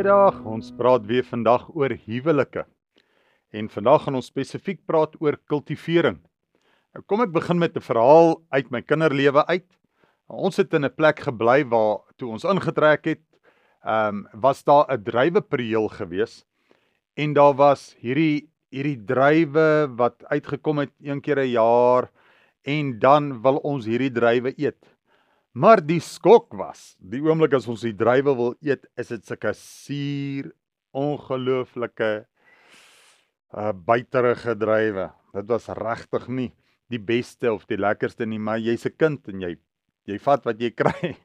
Goeiemiddag. Ons praat weer vandag oor huwelike. En vandag gaan ons spesifiek praat oor kultivering. Nou kom ek begin met 'n verhaal uit my kinderlewe uit. Ons het in 'n plek gebly waar toe ons ingetrek het, ehm um, was daar 'n druiwepreel gewees en daar was hierdie hierdie druiwe wat uitgekom het een keer 'n jaar en dan wil ons hierdie druiwe eet. Maar die skok was, die oomblik as ons die druiwe wil eet, is dit sulke suur, ongelooflike uh buiterige druiwe. Dit was regtig nie die beste of die lekkerste nie, maar jy's 'n kind en jy jy vat wat jy kry.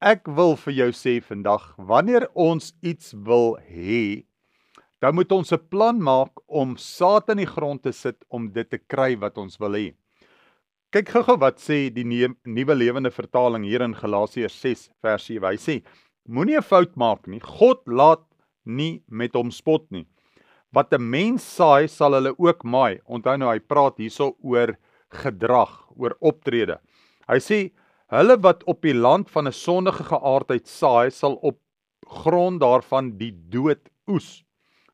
Ek wil vir jou sê vandag, wanneer ons iets wil hê, dan moet ons 'n plan maak om saad in die grond te sit om dit te kry wat ons wil hê. Kyk gou-gou wat sê die nuwe lewende vertaling hier in Galasiërs 6 vers 7. Hy sê: Moenie 'n fout maak nie. God laat nie met hom spot nie. Wat 'n mens saai, sal hulle ook maai. Onthou nou hy praat hierso oor gedrag, oor optrede. Hy sê hulle wat op die land van 'n sondige geaardheid saai, sal op grond daarvan die dood oes.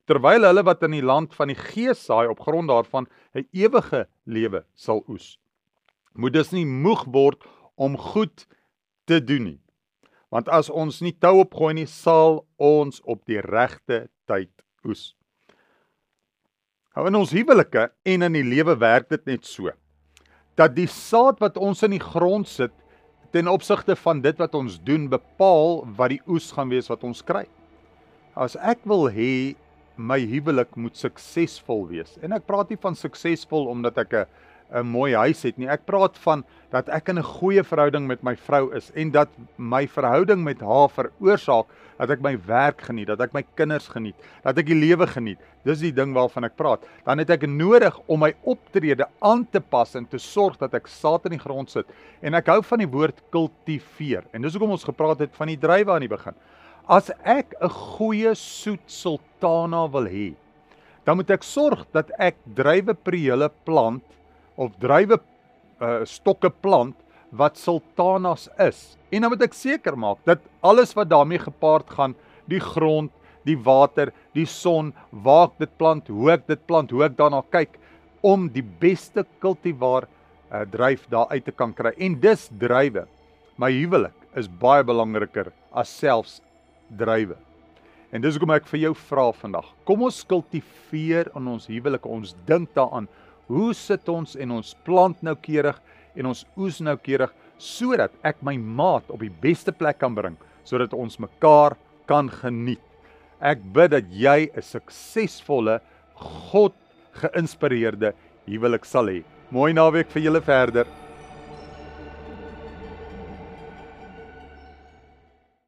Terwyl hulle wat in die land van die gees saai, op grond daarvan 'n ewige lewe sal oes moet dus nie moeg word om goed te doen nie. Want as ons nie tou opgooi nie, sal ons op die regte tyd oes. Nou in ons huwelike en in die lewe werk dit net so dat die saad wat ons in die grond sit ten opsigte van dit wat ons doen bepaal wat die oes gaan wees wat ons kry. As ek wil hê my huwelik moet suksesvol wees en ek praat nie van suksesvol omdat ek 'n 'n mooi huis het nie. Ek praat van dat ek in 'n goeie verhouding met my vrou is en dat my verhouding met haar veroorsaak dat ek my werk geniet, dat ek my kinders geniet, dat ek die lewe geniet. Dis die ding waarvan ek praat. Dan het ek nodig om my optrede aan te pas en te sorg dat ek saad in die grond sit. En ek hou van die woord kultiveer. En dis hoekom ons gepraat het van die druiwe aan die begin. As ek 'n goeie soet sultana wil hê, dan moet ek sorg dat ek druiwe prele plant of druiwe uh, stokke plant wat sultanas is. En dan moet ek seker maak dat alles wat daarmee gepaard gaan, die grond, die water, die son, waar ek dit plant, hoe ek dit plant, hoe ek daarna kyk om die beste kultivar uh, druif daar uit te kan kry. En dis druiwe. My huwelik is baie belangriker as selfs druiwe. En dis hoekom ek vir jou vra vandag. Kom ons kultiveer in ons huwelik. Ons dink daaraan Hoe sit ons en ons plant noukeurig en ons oes noukeurig sodat ek my maat op die beste plek kan bring sodat ons mekaar kan geniet. Ek bid dat jy 'n suksesvolle God geïnspireerde huwelik sal hê. Mooi naweek vir julle verder.